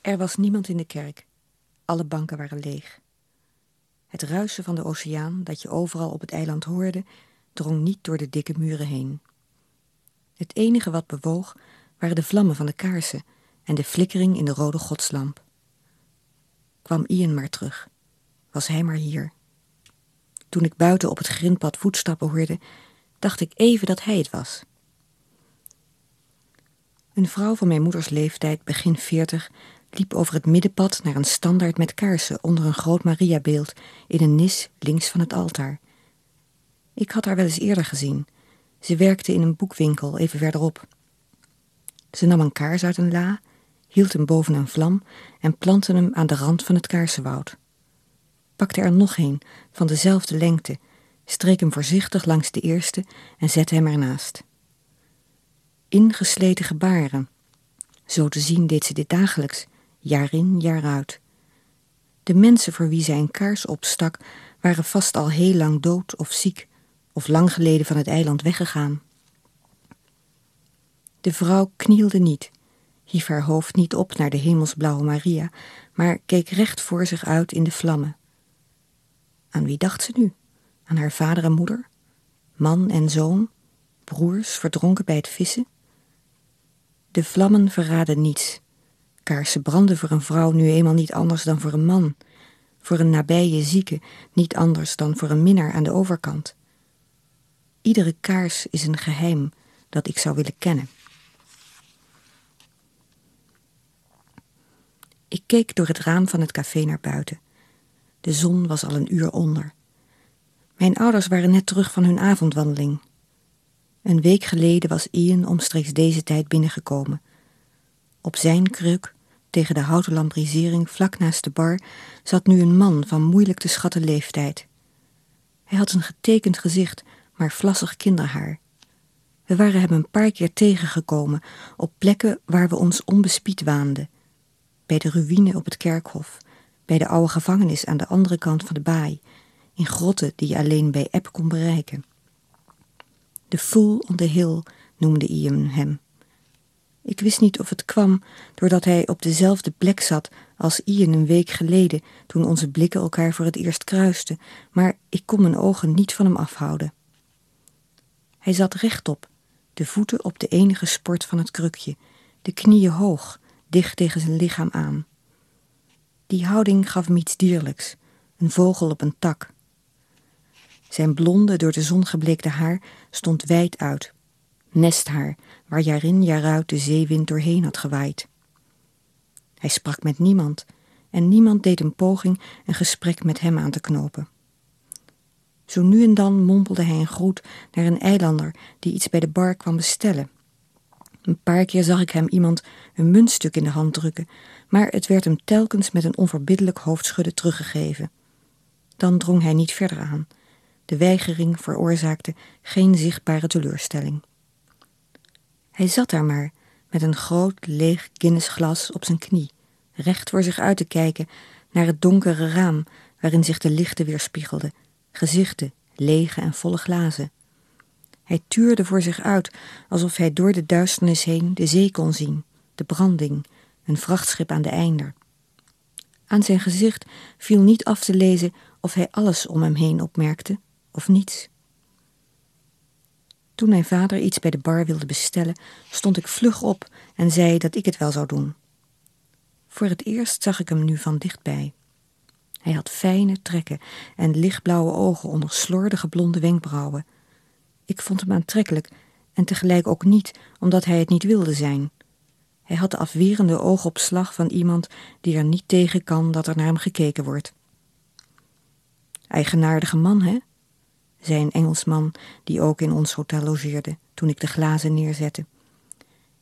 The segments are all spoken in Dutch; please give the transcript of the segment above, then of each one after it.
Er was niemand in de kerk. Alle banken waren leeg. Het ruisen van de oceaan, dat je overal op het eiland hoorde, drong niet door de dikke muren heen. Het enige wat bewoog waren de vlammen van de kaarsen en de flikkering in de rode godslamp. Kwam Ian maar terug. Was hij maar hier. Toen ik buiten op het grindpad voetstappen hoorde, dacht ik even dat hij het was. Een vrouw van mijn moeders leeftijd, begin veertig, liep over het middenpad naar een standaard met kaarsen onder een groot Mariabeeld in een nis links van het altaar. Ik had haar wel eens eerder gezien. Ze werkte in een boekwinkel even verderop. Ze nam een kaars uit een la, hield hem boven een vlam en plantte hem aan de rand van het kaarsenwoud. Pakte er nog een van dezelfde lengte, streek hem voorzichtig langs de eerste en zette hem ernaast. Ingesleten gebaren. Zo te zien deed ze dit dagelijks, jaar in, jaar uit. De mensen voor wie zij een kaars opstak, waren vast al heel lang dood of ziek, of lang geleden van het eiland weggegaan. De vrouw knielde niet, hief haar hoofd niet op naar de hemelsblauwe Maria, maar keek recht voor zich uit in de vlammen. Aan wie dacht ze nu? Aan haar vader en moeder? Man en zoon? Broers verdronken bij het vissen? De vlammen verraden niets. Kaarsen branden voor een vrouw nu eenmaal niet anders dan voor een man. Voor een nabije zieke niet anders dan voor een minnaar aan de overkant. Iedere kaars is een geheim dat ik zou willen kennen. Ik keek door het raam van het café naar buiten. De zon was al een uur onder. Mijn ouders waren net terug van hun avondwandeling. Een week geleden was Ian omstreeks deze tijd binnengekomen. Op zijn kruk, tegen de houten lambrisering vlak naast de bar, zat nu een man van moeilijk te schatten leeftijd. Hij had een getekend gezicht, maar vlassig kinderhaar. We waren hem een paar keer tegengekomen op plekken waar we ons onbespied waanden. Bij de ruïne op het kerkhof, bij de oude gevangenis aan de andere kant van de baai, in grotten die je alleen bij eb kon bereiken. De Fool on the Hill noemde Ian hem. Ik wist niet of het kwam doordat hij op dezelfde plek zat als Ian een week geleden toen onze blikken elkaar voor het eerst kruisten, maar ik kon mijn ogen niet van hem afhouden. Hij zat rechtop, de voeten op de enige sport van het krukje, de knieën hoog, dicht tegen zijn lichaam aan. Die houding gaf hem iets dierlijks, een vogel op een tak. Zijn blonde, door de zon gebleekte haar stond wijd uit. Nesthaar, waar jaar in jaar uit de zeewind doorheen had gewaaid. Hij sprak met niemand en niemand deed een poging een gesprek met hem aan te knopen. Zo nu en dan mompelde hij een groet naar een eilander die iets bij de bar kwam bestellen. Een paar keer zag ik hem iemand een muntstuk in de hand drukken, maar het werd hem telkens met een onverbiddelijk hoofdschudden teruggegeven. Dan drong hij niet verder aan de weigering veroorzaakte geen zichtbare teleurstelling. Hij zat daar maar, met een groot leeg Guinnessglas op zijn knie, recht voor zich uit te kijken naar het donkere raam waarin zich de lichten weerspiegelden, gezichten, lege en volle glazen. Hij tuurde voor zich uit alsof hij door de duisternis heen de zee kon zien, de branding, een vrachtschip aan de einder. Aan zijn gezicht viel niet af te lezen of hij alles om hem heen opmerkte of niets. Toen mijn vader iets bij de bar wilde bestellen, stond ik vlug op en zei dat ik het wel zou doen. Voor het eerst zag ik hem nu van dichtbij. Hij had fijne trekken en lichtblauwe ogen onder slordige blonde wenkbrauwen. Ik vond hem aantrekkelijk en tegelijk ook niet, omdat hij het niet wilde zijn. Hij had de afwerende oogopslag van iemand die er niet tegen kan dat er naar hem gekeken wordt. Eigenaardige man, hè? Zei een Engelsman die ook in ons hotel logeerde toen ik de glazen neerzette.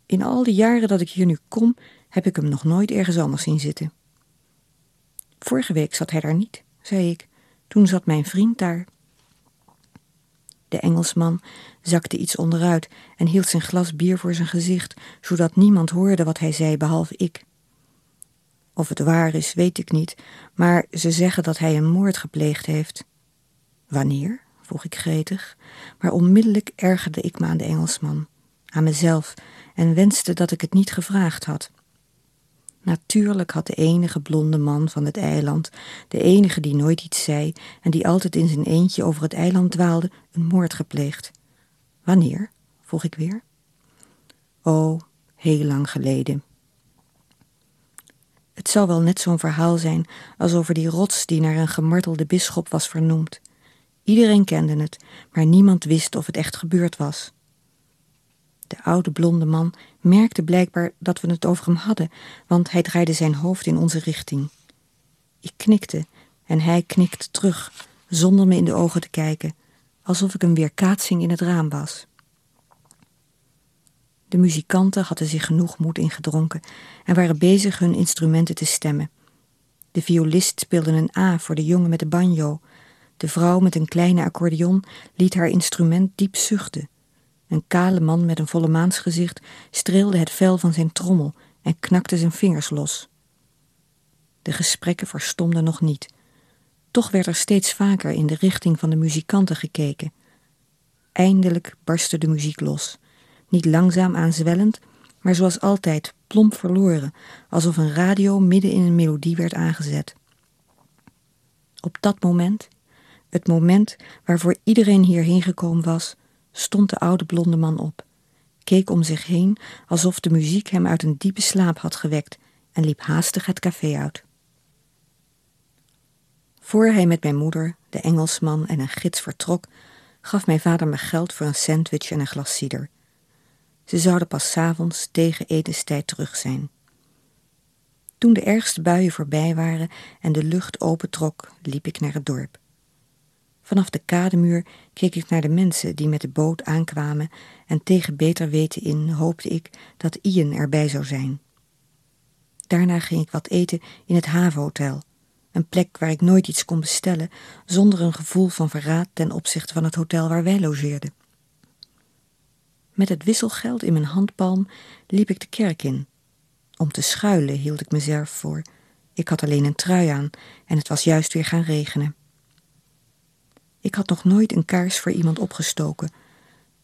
In al die jaren dat ik hier nu kom, heb ik hem nog nooit ergens anders zien zitten. Vorige week zat hij daar niet, zei ik. Toen zat mijn vriend daar. De Engelsman zakte iets onderuit en hield zijn glas bier voor zijn gezicht, zodat niemand hoorde wat hij zei behalve ik. Of het waar is, weet ik niet, maar ze zeggen dat hij een moord gepleegd heeft. Wanneer? Vroeg ik gretig, maar onmiddellijk ergerde ik me aan de Engelsman, aan mezelf en wenste dat ik het niet gevraagd had. Natuurlijk had de enige blonde man van het eiland, de enige die nooit iets zei en die altijd in zijn eentje over het eiland dwaalde, een moord gepleegd. Wanneer? vroeg ik weer. Oh, heel lang geleden. Het zou wel net zo'n verhaal zijn als over die rots die naar een gemartelde bisschop was vernoemd. Iedereen kende het, maar niemand wist of het echt gebeurd was. De oude blonde man merkte blijkbaar dat we het over hem hadden, want hij draaide zijn hoofd in onze richting. Ik knikte en hij knikte terug, zonder me in de ogen te kijken, alsof ik een weerkaatsing in het raam was. De muzikanten hadden zich genoeg moed ingedronken en waren bezig hun instrumenten te stemmen. De violist speelde een A voor de jongen met de banjo. De vrouw met een kleine accordeon liet haar instrument diep zuchten. Een kale man met een volle maansgezicht streelde het vel van zijn trommel en knakte zijn vingers los. De gesprekken verstomden nog niet. Toch werd er steeds vaker in de richting van de muzikanten gekeken. Eindelijk barstte de muziek los niet langzaam aanzwellend, maar zoals altijd plomp verloren, alsof een radio midden in een melodie werd aangezet. Op dat moment, het moment waarvoor iedereen hierheen gekomen was, stond de oude blonde man op, keek om zich heen alsof de muziek hem uit een diepe slaap had gewekt en liep haastig het café uit. Voor hij met mijn moeder, de Engelsman en een gids vertrok, gaf mijn vader me geld voor een sandwich en een glas cider. Ze zouden pas s'avonds tegen etenstijd terug zijn. Toen de ergste buien voorbij waren en de lucht opentrok, liep ik naar het dorp. Vanaf de kademuur keek ik naar de mensen die met de boot aankwamen en tegen beter weten in hoopte ik dat Ian erbij zou zijn. Daarna ging ik wat eten in het havenhotel, een plek waar ik nooit iets kon bestellen zonder een gevoel van verraad ten opzichte van het hotel waar wij logeerden. Met het wisselgeld in mijn handpalm liep ik de kerk in. Om te schuilen hield ik mezelf voor. Ik had alleen een trui aan en het was juist weer gaan regenen. Ik had nog nooit een kaars voor iemand opgestoken,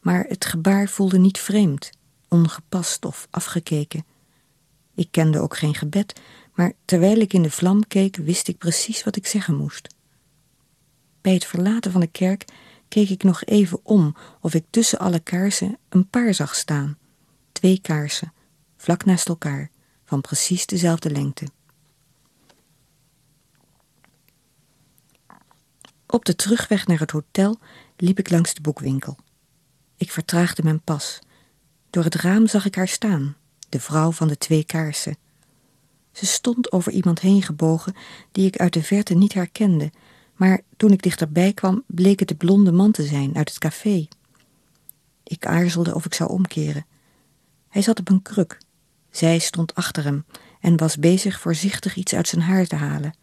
maar het gebaar voelde niet vreemd, ongepast of afgekeken. Ik kende ook geen gebed, maar terwijl ik in de vlam keek, wist ik precies wat ik zeggen moest. Bij het verlaten van de kerk keek ik nog even om of ik tussen alle kaarsen een paar zag staan. Twee kaarsen, vlak naast elkaar, van precies dezelfde lengte. Op de terugweg naar het hotel liep ik langs de boekwinkel. Ik vertraagde mijn pas. Door het raam zag ik haar staan, de vrouw van de twee kaarsen. Ze stond over iemand heen gebogen die ik uit de verte niet herkende maar toen ik dichterbij kwam, bleek het de blonde man te zijn uit het café. Ik aarzelde of ik zou omkeren. Hij zat op een kruk. Zij stond achter hem en was bezig voorzichtig iets uit zijn haar te halen.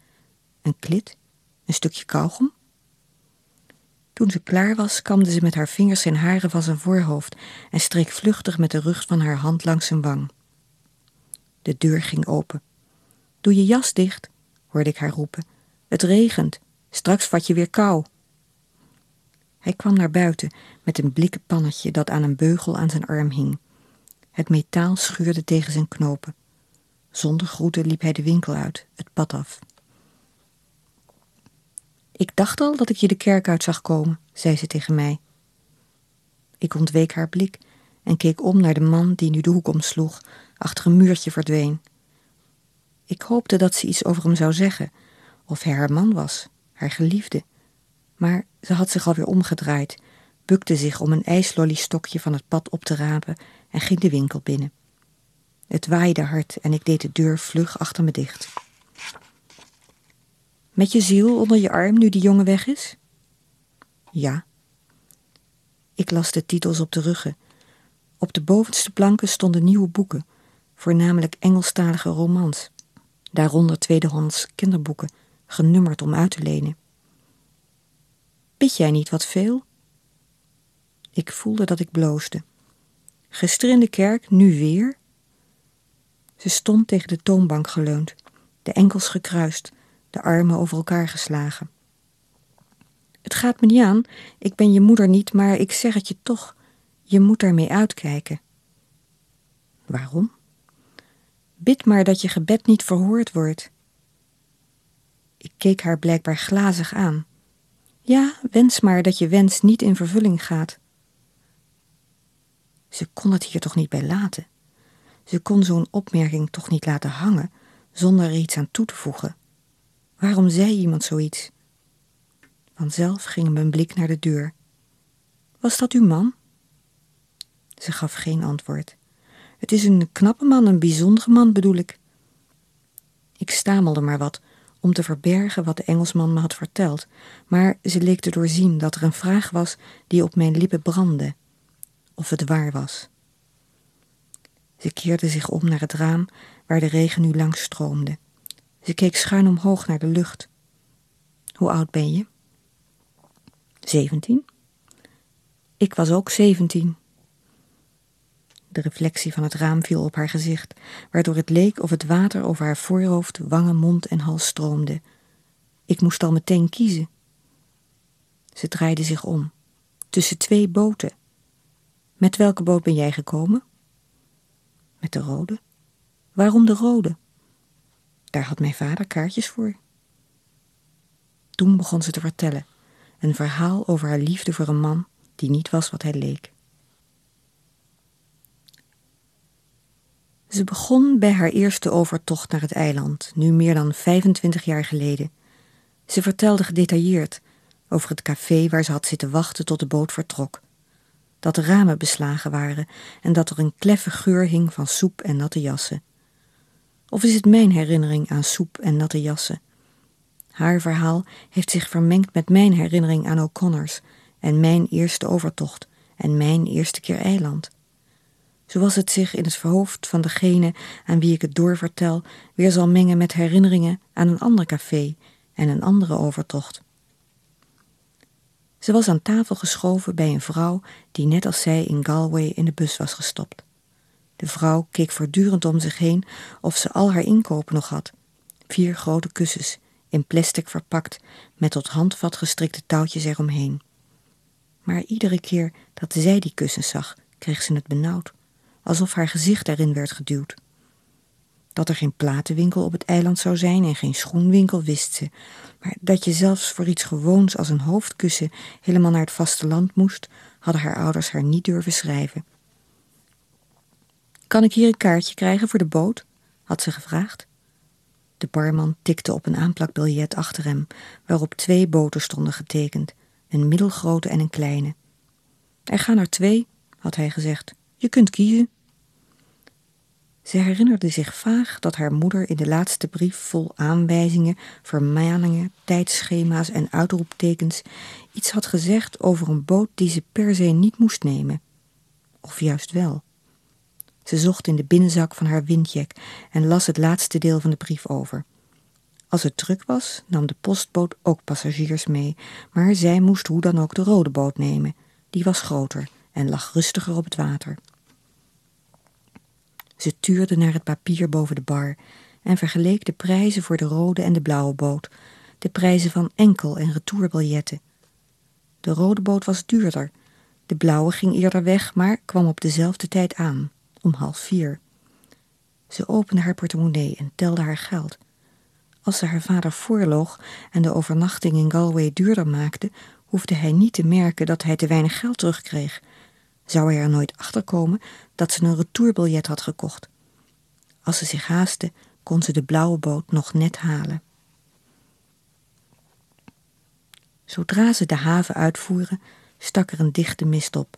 Een klit? Een stukje kauwgom? Toen ze klaar was, kamde ze met haar vingers zijn haren van zijn voorhoofd en streek vluchtig met de rug van haar hand langs zijn wang. De deur ging open. Doe je jas dicht, hoorde ik haar roepen. Het regent. Straks vat je weer kou. Hij kwam naar buiten met een blikken pannetje dat aan een beugel aan zijn arm hing. Het metaal schuurde tegen zijn knopen. Zonder groeten liep hij de winkel uit, het pad af. Ik dacht al dat ik je de kerk uit zag komen, zei ze tegen mij. Ik ontweek haar blik en keek om naar de man die nu de hoek omsloeg, achter een muurtje verdween. Ik hoopte dat ze iets over hem zou zeggen, of hij haar man was, haar geliefde. Maar ze had zich alweer omgedraaid, bukte zich om een ijslollystokje van het pad op te rapen en ging de winkel binnen. Het waaide hard en ik deed de deur vlug achter me dicht. Met je ziel onder je arm nu die jongen weg is? Ja. Ik las de titels op de ruggen. Op de bovenste planken stonden nieuwe boeken, voornamelijk Engelstalige romans. Daaronder tweedehands kinderboeken genummerd om uit te lenen. Bid jij niet wat veel? Ik voelde dat ik bloosde. Gisteren in de kerk, nu weer? Ze stond tegen de toonbank geleund, de enkels gekruist, de armen over elkaar geslagen. Het gaat me niet aan, ik ben je moeder niet, maar ik zeg het je toch, je moet daarmee uitkijken. Waarom? Bid maar dat je gebed niet verhoord wordt. Ik keek haar blijkbaar glazig aan. Ja, wens maar dat je wens niet in vervulling gaat. Ze kon het hier toch niet bij laten. Ze kon zo'n opmerking toch niet laten hangen zonder er iets aan toe te voegen. Waarom zei iemand zoiets? Vanzelf ging mijn blik naar de deur. Was dat uw man? Ze gaf geen antwoord. Het is een knappe man, een bijzondere man bedoel ik. Ik stamelde maar wat om te verbergen wat de Engelsman me had verteld, maar ze leek te doorzien dat er een vraag was die op mijn lippen brandde. Of het waar was. Ze keerde zich om naar het raam waar de regen nu langs stroomde. Ze keek schuin omhoog naar de lucht. Hoe oud ben je? Zeventien. Ik was ook zeventien. De reflectie van het raam viel op haar gezicht, waardoor het leek of het water over haar voorhoofd, wangen, mond en hals stroomde. Ik moest al meteen kiezen. Ze draaide zich om. Tussen twee boten. Met welke boot ben jij gekomen? Met de rode. Waarom de rode? Daar had mijn vader kaartjes voor. Toen begon ze te vertellen, een verhaal over haar liefde voor een man die niet was wat hij leek. Ze begon bij haar eerste overtocht naar het eiland, nu meer dan 25 jaar geleden. Ze vertelde gedetailleerd over het café waar ze had zitten wachten tot de boot vertrok. Dat de ramen beslagen waren en dat er een kleffe geur hing van soep en natte jassen. Of is het mijn herinnering aan soep en natte jassen? Haar verhaal heeft zich vermengd met mijn herinnering aan O'Connors en mijn eerste overtocht en mijn eerste keer eiland zoals het zich in het hoofd van degene aan wie ik het doorvertel weer zal mengen met herinneringen aan een ander café en een andere overtocht. Ze was aan tafel geschoven bij een vrouw die net als zij in Galway in de bus was gestopt. De vrouw keek voortdurend om zich heen of ze al haar inkopen nog had. Vier grote kussens, in plastic verpakt, met tot handvat gestrikte touwtjes eromheen. Maar iedere keer dat zij die kussens zag, kreeg ze het benauwd alsof haar gezicht erin werd geduwd. Dat er geen platenwinkel op het eiland zou zijn en geen schoenwinkel wist ze, maar dat je zelfs voor iets gewoons als een hoofdkussen helemaal naar het vasteland moest, hadden haar ouders haar niet durven schrijven. Kan ik hier een kaartje krijgen voor de boot? had ze gevraagd. De barman tikte op een aanplakbiljet achter hem, waarop twee boten stonden getekend, een middelgrote en een kleine. Er gaan er twee, had hij gezegd. Je kunt kiezen. Ze herinnerde zich vaag dat haar moeder in de laatste brief vol aanwijzingen, vermaningen, tijdschema's en uitroeptekens iets had gezegd over een boot die ze per se niet moest nemen. Of juist wel. Ze zocht in de binnenzak van haar windjack en las het laatste deel van de brief over. Als het druk was, nam de postboot ook passagiers mee, maar zij moest hoe dan ook de rode boot nemen. Die was groter en lag rustiger op het water. Ze tuurde naar het papier boven de bar en vergeleek de prijzen voor de rode en de blauwe boot, de prijzen van enkel- en retourbiljetten. De rode boot was duurder, de blauwe ging eerder weg, maar kwam op dezelfde tijd aan, om half vier. Ze opende haar portemonnee en telde haar geld. Als ze haar vader voorloog en de overnachting in Galway duurder maakte, hoefde hij niet te merken dat hij te weinig geld terugkreeg zou hij er nooit achter komen dat ze een retourbiljet had gekocht. Als ze zich haastte, kon ze de blauwe boot nog net halen. Zodra ze de haven uitvoeren, stak er een dichte mist op.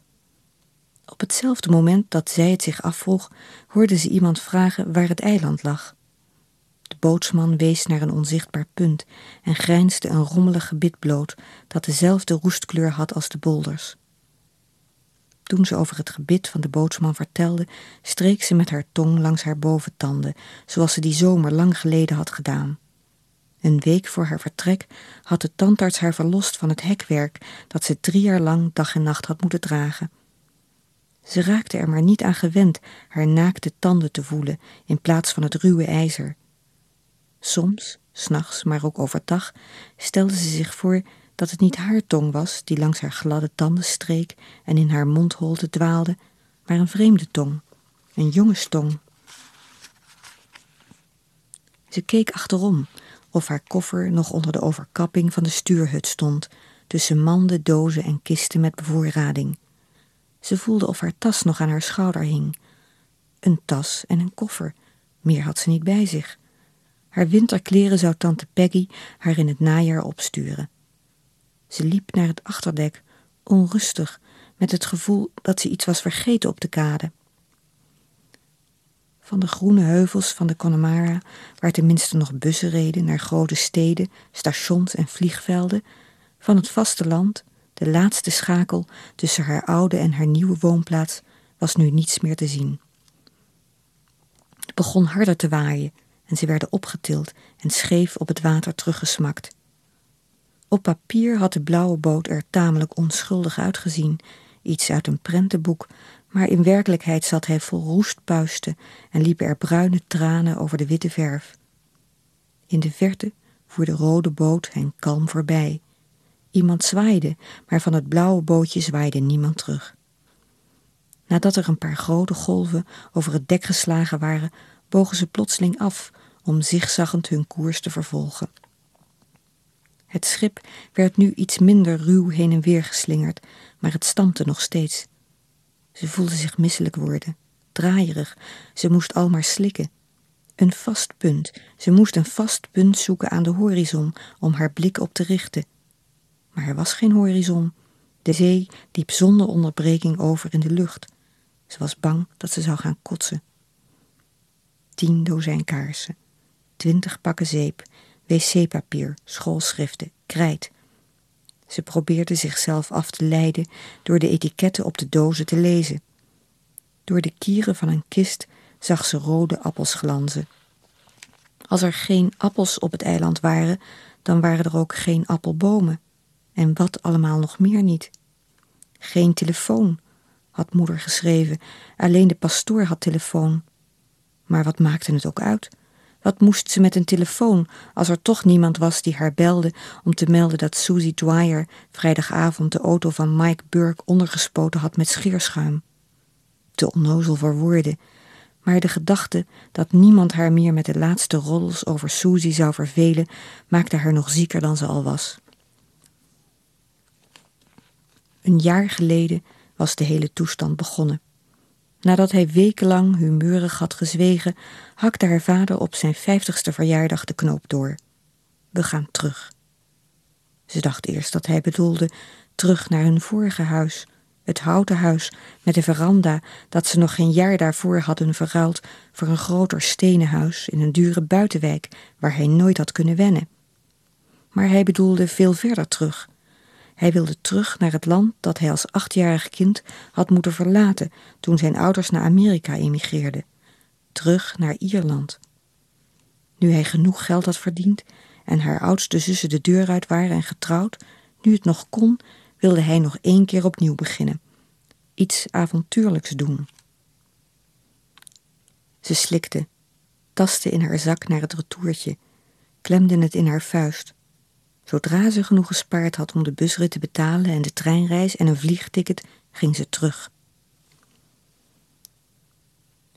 Op hetzelfde moment dat zij het zich afvroeg, hoorde ze iemand vragen waar het eiland lag. De bootsman wees naar een onzichtbaar punt en grijnsde een rommelig gebit bloot dat dezelfde roestkleur had als de bolders. Toen ze over het gebit van de bootsman vertelde, streek ze met haar tong langs haar boventanden, zoals ze die zomer lang geleden had gedaan. Een week voor haar vertrek had de tandarts haar verlost van het hekwerk dat ze drie jaar lang dag en nacht had moeten dragen. Ze raakte er maar niet aan gewend haar naakte tanden te voelen in plaats van het ruwe ijzer. Soms, s'nachts, maar ook overdag, stelde ze zich voor dat het niet haar tong was die langs haar gladde tanden streek en in haar mondholte dwaalde, maar een vreemde tong, een jongenstong. Ze keek achterom of haar koffer nog onder de overkapping van de stuurhut stond, tussen manden, dozen en kisten met bevoorrading. Ze voelde of haar tas nog aan haar schouder hing. Een tas en een koffer, meer had ze niet bij zich. Haar winterkleren zou tante Peggy haar in het najaar opsturen. Ze liep naar het achterdek, onrustig, met het gevoel dat ze iets was vergeten op de kade. Van de groene heuvels van de Connemara, waar tenminste nog bussen reden naar grote steden, stations en vliegvelden, van het vasteland, de laatste schakel tussen haar oude en haar nieuwe woonplaats, was nu niets meer te zien. Het begon harder te waaien en ze werden opgetild en scheef op het water teruggesmakt. Op papier had de blauwe boot er tamelijk onschuldig uitgezien, iets uit een prentenboek, maar in werkelijkheid zat hij vol roestpuisten en liepen er bruine tranen over de witte verf. In de verte voer de rode boot hen kalm voorbij. Iemand zwaaide, maar van het blauwe bootje zwaaide niemand terug. Nadat er een paar grote golven over het dek geslagen waren, bogen ze plotseling af om zigzaggend hun koers te vervolgen. Het schip werd nu iets minder ruw heen en weer geslingerd, maar het stampte nog steeds. Ze voelde zich misselijk worden, draaierig, ze moest al maar slikken. Een vast punt, ze moest een vast punt zoeken aan de horizon om haar blik op te richten. Maar er was geen horizon. De zee liep zonder onderbreking over in de lucht. Ze was bang dat ze zou gaan kotsen. Tien dozijn kaarsen, twintig pakken zeep, wc-papier, schoolschriften, krijt. Ze probeerde zichzelf af te leiden door de etiketten op de dozen te lezen. Door de kieren van een kist zag ze rode appels glanzen. Als er geen appels op het eiland waren, dan waren er ook geen appelbomen. En wat allemaal nog meer niet. Geen telefoon, had moeder geschreven. Alleen de pastoor had telefoon. Maar wat maakte het ook uit? Wat moest ze met een telefoon als er toch niemand was die haar belde om te melden dat Susie Dwyer vrijdagavond de auto van Mike Burke ondergespoten had met scheerschuim? Te onnozel voor woorden, maar de gedachte dat niemand haar meer met de laatste roddels over Susie zou vervelen, maakte haar nog zieker dan ze al was. Een jaar geleden was de hele toestand begonnen. Nadat hij wekenlang humeurig had gezwegen, hakte haar vader op zijn vijftigste verjaardag de knoop door. We gaan terug. Ze dacht eerst dat hij bedoelde terug naar hun vorige huis, het houten huis met de veranda dat ze nog geen jaar daarvoor hadden verruild voor een groter stenen huis in een dure buitenwijk waar hij nooit had kunnen wennen. Maar hij bedoelde veel verder terug, hij wilde terug naar het land dat hij als achtjarig kind had moeten verlaten toen zijn ouders naar Amerika emigreerden. Terug naar Ierland. Nu hij genoeg geld had verdiend en haar oudste zussen de deur uit waren en getrouwd, nu het nog kon, wilde hij nog één keer opnieuw beginnen. Iets avontuurlijks doen. Ze slikte, tastte in haar zak naar het retourtje, klemde het in haar vuist. Zodra ze genoeg gespaard had om de busrit te betalen en de treinreis en een vliegticket, ging ze terug.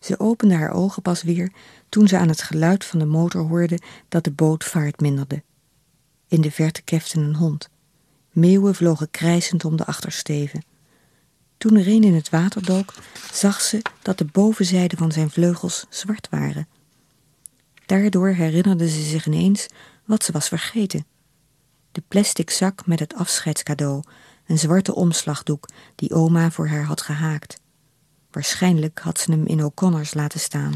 Ze opende haar ogen pas weer toen ze aan het geluid van de motor hoorde dat de boot vaart minderde. In de verte kefte een hond. Meeuwen vlogen krijsend om de achtersteven. Toen er een in het water dook, zag ze dat de bovenzijde van zijn vleugels zwart waren. Daardoor herinnerde ze zich ineens wat ze was vergeten de plastic zak met het afscheidscadeau, een zwarte omslagdoek die oma voor haar had gehaakt. Waarschijnlijk had ze hem in O'Connors laten staan.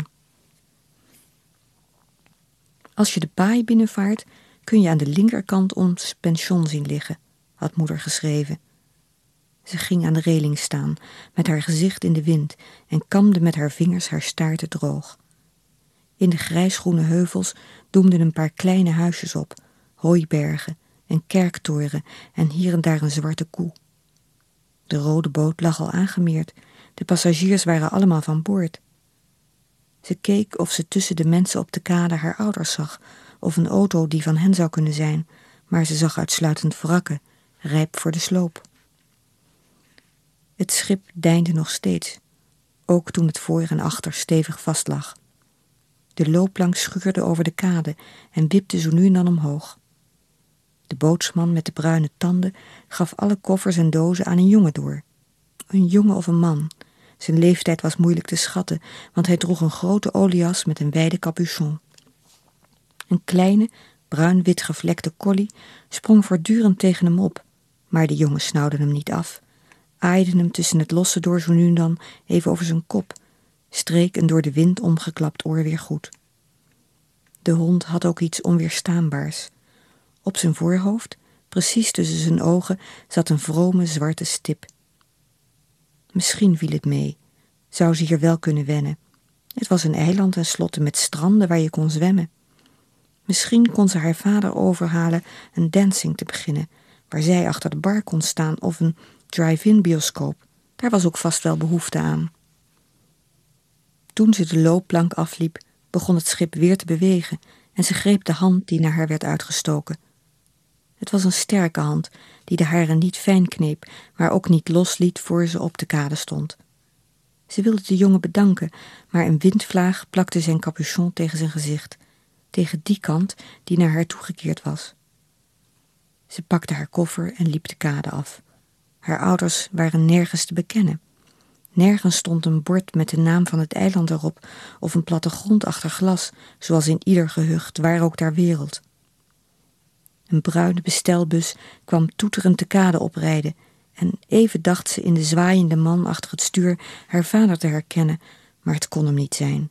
Als je de baai binnenvaart, kun je aan de linkerkant ons pension zien liggen, had moeder geschreven. Ze ging aan de reling staan, met haar gezicht in de wind, en kamde met haar vingers haar staarten droog. In de grijsgroene heuvels doemden een paar kleine huisjes op, hooibergen, een kerktoren en hier en daar een zwarte koe. De rode boot lag al aangemeerd, de passagiers waren allemaal van boord. Ze keek of ze tussen de mensen op de kade haar ouders zag, of een auto die van hen zou kunnen zijn, maar ze zag uitsluitend wrakken, rijp voor de sloop. Het schip deinde nog steeds, ook toen het voor en achter stevig vastlag. De loopplank schuurde over de kade en wipte zo nu en dan omhoog. De bootsman met de bruine tanden gaf alle koffers en dozen aan een jongen door. Een jongen of een man. Zijn leeftijd was moeilijk te schatten, want hij droeg een grote olias met een wijde capuchon. Een kleine, bruin-wit gevlekte collie sprong voortdurend tegen hem op, maar de jongen snauwde hem niet af, aaide hem tussen het losse door zo nu en dan even over zijn kop, streek een door de wind omgeklapt oor weer goed. De hond had ook iets onweerstaanbaars. Op zijn voorhoofd, precies tussen zijn ogen, zat een vrome zwarte stip. Misschien viel het mee. Zou ze hier wel kunnen wennen. Het was een eiland tenslotte met stranden waar je kon zwemmen. Misschien kon ze haar vader overhalen een dancing te beginnen, waar zij achter de bar kon staan, of een drive-in bioscoop. Daar was ook vast wel behoefte aan. Toen ze de loopplank afliep, begon het schip weer te bewegen en ze greep de hand die naar haar werd uitgestoken. Het was een sterke hand, die de haren niet fijn kneep, maar ook niet losliet voor ze op de kade stond. Ze wilde de jongen bedanken, maar een windvlaag plakte zijn capuchon tegen zijn gezicht, tegen die kant die naar haar toegekeerd was. Ze pakte haar koffer en liep de kade af. Haar ouders waren nergens te bekennen. Nergens stond een bord met de naam van het eiland erop of een plattegrond achter glas, zoals in ieder gehucht, waar ook ter wereld. Een bruine bestelbus kwam toeterend de kade oprijden en even dacht ze in de zwaaiende man achter het stuur haar vader te herkennen, maar het kon hem niet zijn.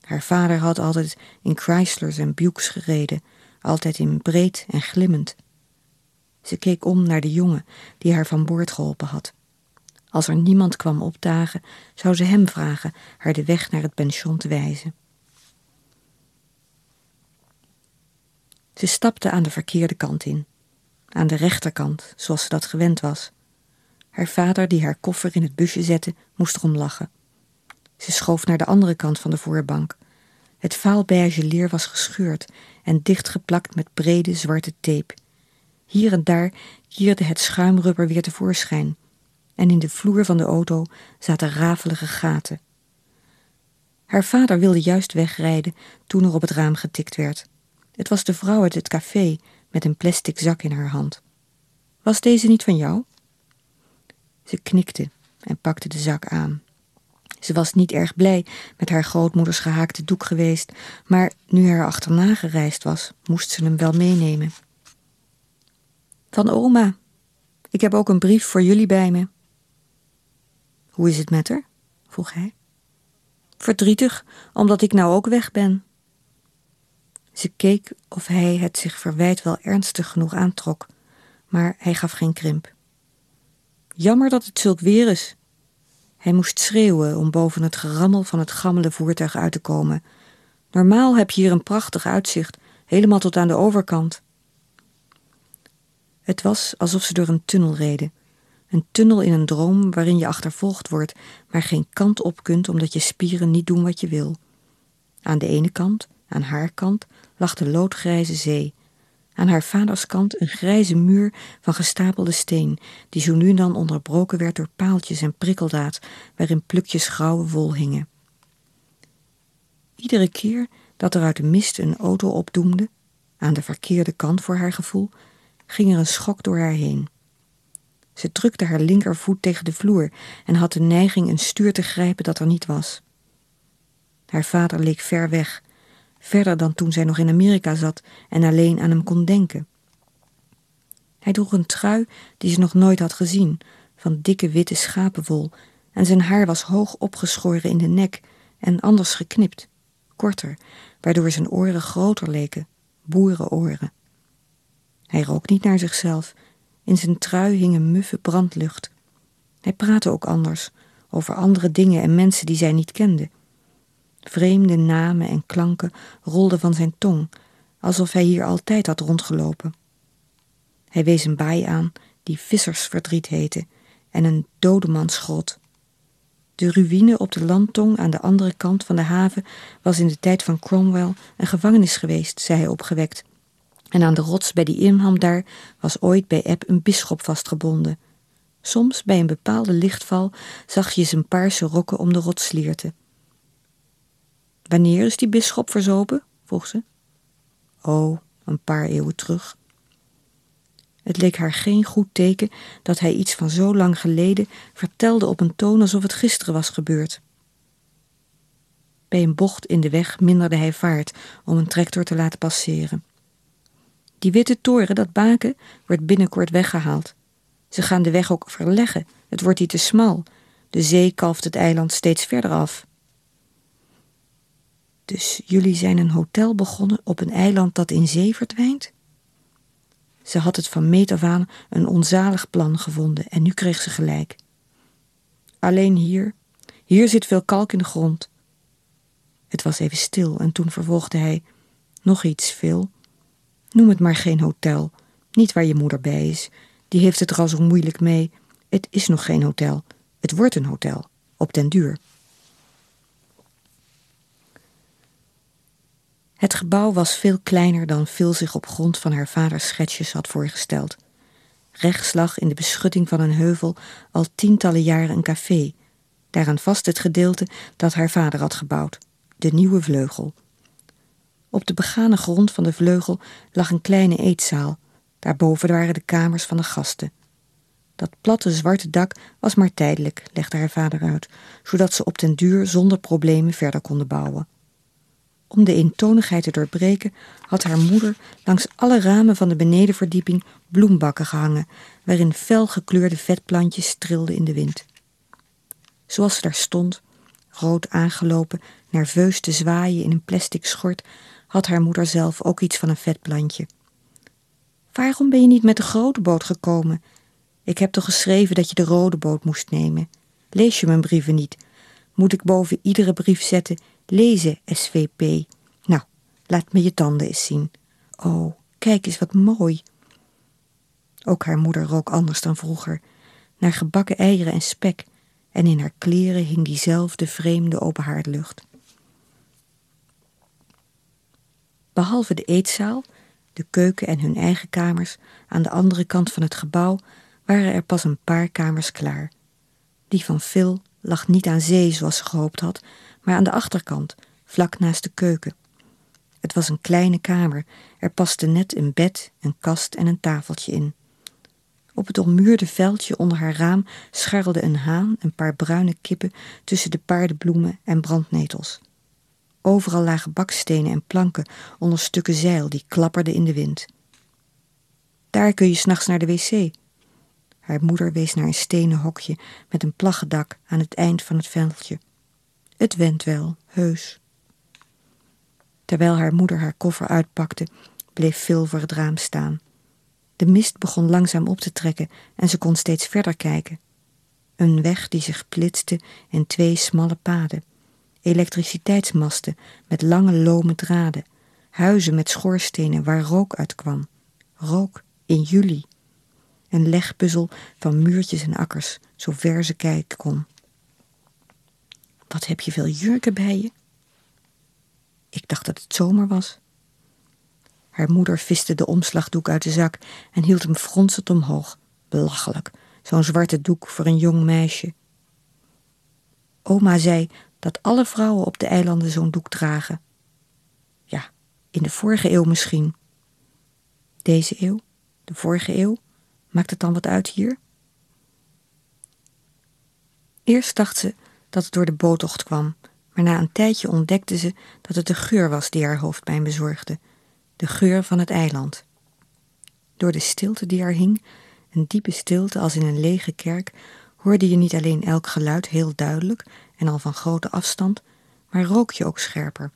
Haar vader had altijd in Chryslers en Bukes gereden, altijd in breed en glimmend. Ze keek om naar de jongen die haar van boord geholpen had. Als er niemand kwam opdagen, zou ze hem vragen haar de weg naar het pension te wijzen. Ze stapte aan de verkeerde kant in, aan de rechterkant, zoals ze dat gewend was. Haar vader, die haar koffer in het busje zette, moest erom lachen. Ze schoof naar de andere kant van de voorbank. Het vaalbeige leer was gescheurd en dichtgeplakt met brede zwarte tape. Hier en daar kierde het schuimrubber weer tevoorschijn en in de vloer van de auto zaten rafelige gaten. Haar vader wilde juist wegrijden toen er op het raam getikt werd. Het was de vrouw uit het café met een plastic zak in haar hand. Was deze niet van jou? Ze knikte en pakte de zak aan. Ze was niet erg blij met haar grootmoeders gehaakte doek geweest, maar nu er achterna gereisd was, moest ze hem wel meenemen. Van oma. Ik heb ook een brief voor jullie bij me. Hoe is het met haar? vroeg hij. Verdrietig, omdat ik nou ook weg ben. Ze keek of hij het zich verwijt wel ernstig genoeg aantrok, maar hij gaf geen krimp. Jammer dat het zulk weer is. Hij moest schreeuwen om boven het gerammel van het gammele voertuig uit te komen. Normaal heb je hier een prachtig uitzicht, helemaal tot aan de overkant. Het was alsof ze door een tunnel reden. Een tunnel in een droom waarin je achtervolgd wordt, maar geen kant op kunt omdat je spieren niet doen wat je wil. Aan de ene kant, aan haar kant, lag de loodgrijze zee. Aan haar vaders kant een grijze muur van gestapelde steen, die zo nu en dan onderbroken werd door paaltjes en prikkeldaad, waarin plukjes grauwe wol hingen. Iedere keer dat er uit de mist een auto opdoemde, aan de verkeerde kant voor haar gevoel, ging er een schok door haar heen. Ze drukte haar linkervoet tegen de vloer en had de neiging een stuur te grijpen dat er niet was. Haar vader leek ver weg, verder dan toen zij nog in Amerika zat en alleen aan hem kon denken. Hij droeg een trui die ze nog nooit had gezien, van dikke witte schapenwol, en zijn haar was hoog opgeschoren in de nek en anders geknipt, korter, waardoor zijn oren groter leken, boerenoren. Hij rook niet naar zichzelf, in zijn trui hing een muffe brandlucht. Hij praatte ook anders, over andere dingen en mensen die zij niet kende. Vreemde namen en klanken rolden van zijn tong, alsof hij hier altijd had rondgelopen. Hij wees een baai aan die vissersverdriet heette en een dodemansgrot. De ruïne op de landtong aan de andere kant van de haven was in de tijd van Cromwell een gevangenis geweest, zei hij opgewekt. En aan de rots bij die inham daar was ooit bij eb een bisschop vastgebonden. Soms bij een bepaalde lichtval zag je zijn paarse rokken om de rots slierten. Wanneer is die bisschop verzopen? vroeg ze. Oh, een paar eeuwen terug. Het leek haar geen goed teken dat hij iets van zo lang geleden vertelde op een toon alsof het gisteren was gebeurd. Bij een bocht in de weg minderde hij vaart om een tractor te laten passeren. Die witte toren, dat baken, wordt binnenkort weggehaald. Ze gaan de weg ook verleggen. Het wordt hier te smal. De zee kalft het eiland steeds verder af. Dus jullie zijn een hotel begonnen op een eiland dat in zee verdwijnt? Ze had het van meet af aan een onzalig plan gevonden en nu kreeg ze gelijk. Alleen hier, hier zit veel kalk in de grond. Het was even stil en toen vervolgde hij: Nog iets, Phil. Noem het maar geen hotel. Niet waar je moeder bij is. Die heeft het er al zo moeilijk mee. Het is nog geen hotel. Het wordt een hotel. Op den duur. Het gebouw was veel kleiner dan Phil zich op grond van haar vaders schetsjes had voorgesteld. Rechts lag in de beschutting van een heuvel al tientallen jaren een café, daaraan vast het gedeelte dat haar vader had gebouwd, de nieuwe vleugel. Op de begane grond van de vleugel lag een kleine eetzaal, daarboven waren de kamers van de gasten. Dat platte zwarte dak was maar tijdelijk, legde haar vader uit, zodat ze op den duur zonder problemen verder konden bouwen. Om de eentonigheid te doorbreken had haar moeder langs alle ramen van de benedenverdieping bloembakken gehangen, waarin fel gekleurde vetplantjes trilden in de wind. Zoals ze daar stond, rood aangelopen, nerveus te zwaaien in een plastic schort, had haar moeder zelf ook iets van een vetplantje. Waarom ben je niet met de grote boot gekomen? Ik heb toch geschreven dat je de rode boot moest nemen. Lees je mijn brieven niet? Moet ik boven iedere brief zetten Lezen, SVP. Nou, laat me je tanden eens zien. Oh, kijk eens wat mooi. Ook haar moeder rook anders dan vroeger, naar gebakken eieren en spek, en in haar kleren hing diezelfde vreemde openhaardlucht. Behalve de eetzaal, de keuken en hun eigen kamers aan de andere kant van het gebouw waren er pas een paar kamers klaar. Die van Phil lag niet aan zee zoals ze gehoopt had, maar aan de achterkant, vlak naast de keuken. Het was een kleine kamer, er paste net een bed, een kast en een tafeltje in. Op het ommuurde veldje onder haar raam scharrelde een haan een paar bruine kippen tussen de paardenbloemen en brandnetels. Overal lagen bakstenen en planken onder stukken zeil die klapperden in de wind. Daar kun je s'nachts naar de wc. Haar moeder wees naar een stenen hokje met een plaggendak aan het eind van het veldje. Het went wel, heus. Terwijl haar moeder haar koffer uitpakte, bleef Phil voor het raam staan. De mist begon langzaam op te trekken en ze kon steeds verder kijken. Een weg die zich plitste in twee smalle paden. Elektriciteitsmasten met lange lome draden. Huizen met schoorstenen waar rook uitkwam. Rook in juli. Een legpuzzel van muurtjes en akkers, zo ver ze kijken kon. Wat heb je veel jurken bij je? Ik dacht dat het zomer was. Haar moeder viste de omslagdoek uit de zak en hield hem fronsend omhoog. Belachelijk, zo'n zwarte doek voor een jong meisje. Oma zei dat alle vrouwen op de eilanden zo'n doek dragen. Ja, in de vorige eeuw misschien. Deze eeuw? De vorige eeuw? Maakt het dan wat uit hier? Eerst dacht ze dat het door de boottocht kwam, maar na een tijdje ontdekte ze dat het de geur was die haar hoofdpijn bezorgde, de geur van het eiland. Door de stilte die er hing, een diepe stilte als in een lege kerk, hoorde je niet alleen elk geluid heel duidelijk en al van grote afstand, maar rook je ook scherper.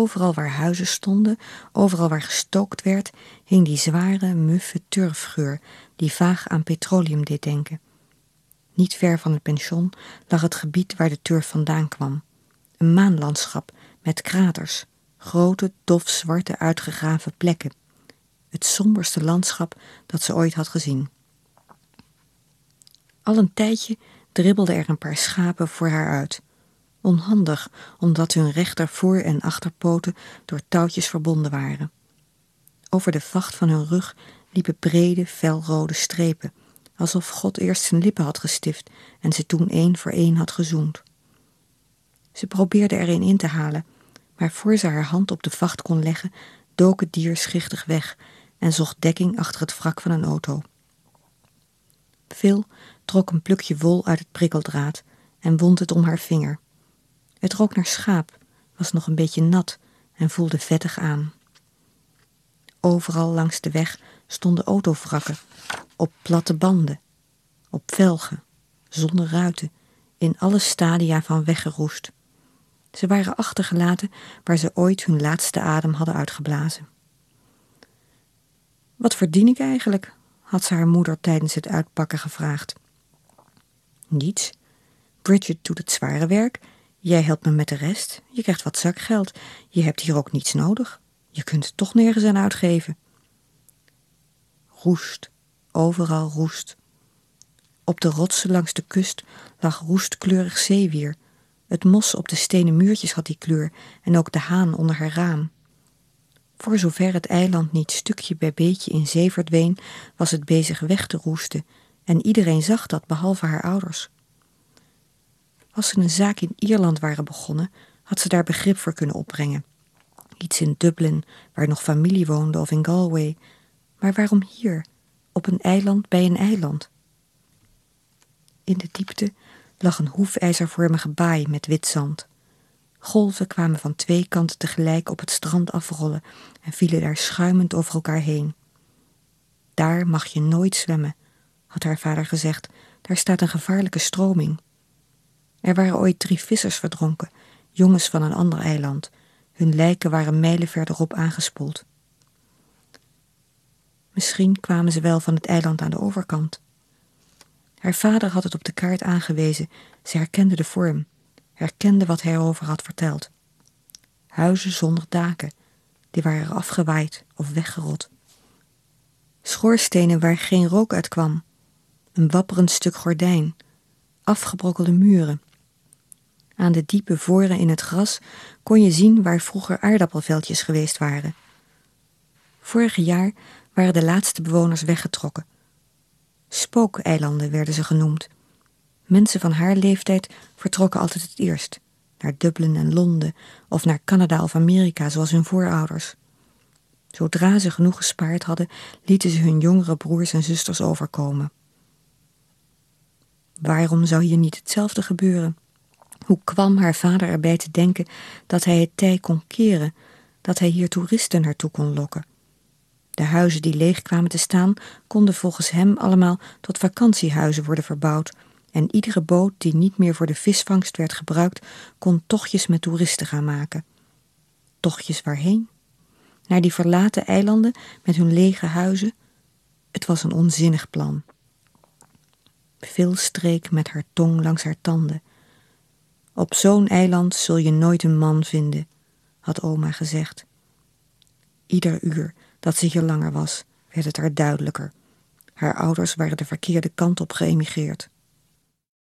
Overal waar huizen stonden, overal waar gestookt werd, hing die zware, muffe turfgeur die vaag aan petroleum deed denken. Niet ver van het pension lag het gebied waar de turf vandaan kwam. Een maanlandschap met kraters, grote, dof zwarte uitgegraven plekken. Het somberste landschap dat ze ooit had gezien. Al een tijdje dribbelden er een paar schapen voor haar uit. Onhandig, omdat hun rechter voor- en achterpoten door touwtjes verbonden waren. Over de vacht van hun rug liepen brede, felrode strepen, alsof God eerst zijn lippen had gestift en ze toen één voor één had gezoend. Ze probeerde er een in te halen, maar voor ze haar hand op de vacht kon leggen, dook het dier schichtig weg en zocht dekking achter het wrak van een auto. Phil trok een plukje wol uit het prikkeldraad en wond het om haar vinger. Het rook naar schaap, was nog een beetje nat en voelde vettig aan. Overal langs de weg stonden autovrakken, op platte banden, op velgen, zonder ruiten, in alle stadia van weggeroest. Ze waren achtergelaten waar ze ooit hun laatste adem hadden uitgeblazen. Wat verdien ik eigenlijk? had ze haar moeder tijdens het uitpakken gevraagd. Niets. Bridget doet het zware werk. Jij helpt me met de rest. Je krijgt wat zakgeld. Je hebt hier ook niets nodig. Je kunt het toch nergens aan uitgeven. Roest. Overal roest. Op de rotsen langs de kust lag roestkleurig zeewier. Het mos op de stenen muurtjes had die kleur en ook de haan onder haar raam. Voor zover het eiland niet stukje bij beetje in zee verdween, was het bezig weg te roesten en iedereen zag dat behalve haar ouders. Als ze een zaak in Ierland waren begonnen, had ze daar begrip voor kunnen opbrengen. Iets in Dublin, waar nog familie woonde, of in Galway. Maar waarom hier, op een eiland bij een eiland? In de diepte lag een hoefijzervormige baai met wit zand. Golven kwamen van twee kanten tegelijk op het strand afrollen en vielen daar schuimend over elkaar heen. Daar mag je nooit zwemmen, had haar vader gezegd. Daar staat een gevaarlijke stroming. Er waren ooit drie vissers verdronken, jongens van een ander eiland. Hun lijken waren mijlen verderop aangespoeld. Misschien kwamen ze wel van het eiland aan de overkant. Haar vader had het op de kaart aangewezen. Ze herkende de vorm, herkende wat hij erover had verteld. Huizen zonder daken, die waren afgewaaid of weggerot. Schoorstenen waar geen rook uit kwam, een wapperend stuk gordijn, afgebrokkelde muren. Aan de diepe voren in het gras kon je zien waar vroeger aardappelveldjes geweest waren. Vorig jaar waren de laatste bewoners weggetrokken. Spookeilanden werden ze genoemd. Mensen van haar leeftijd vertrokken altijd het eerst, naar Dublin en Londen of naar Canada of Amerika zoals hun voorouders. Zodra ze genoeg gespaard hadden, lieten ze hun jongere broers en zusters overkomen. Waarom zou hier niet hetzelfde gebeuren? Hoe kwam haar vader erbij te denken dat hij het tij kon keren, dat hij hier toeristen naartoe kon lokken? De huizen die leeg kwamen te staan, konden volgens hem allemaal tot vakantiehuizen worden verbouwd, en iedere boot die niet meer voor de visvangst werd gebruikt, kon tochtjes met toeristen gaan maken. Tochtjes waarheen? Naar die verlaten eilanden met hun lege huizen? Het was een onzinnig plan. Phil streek met haar tong langs haar tanden. Op zo'n eiland zul je nooit een man vinden, had oma gezegd. Ieder uur dat ze hier langer was, werd het haar duidelijker. Haar ouders waren de verkeerde kant op geëmigreerd.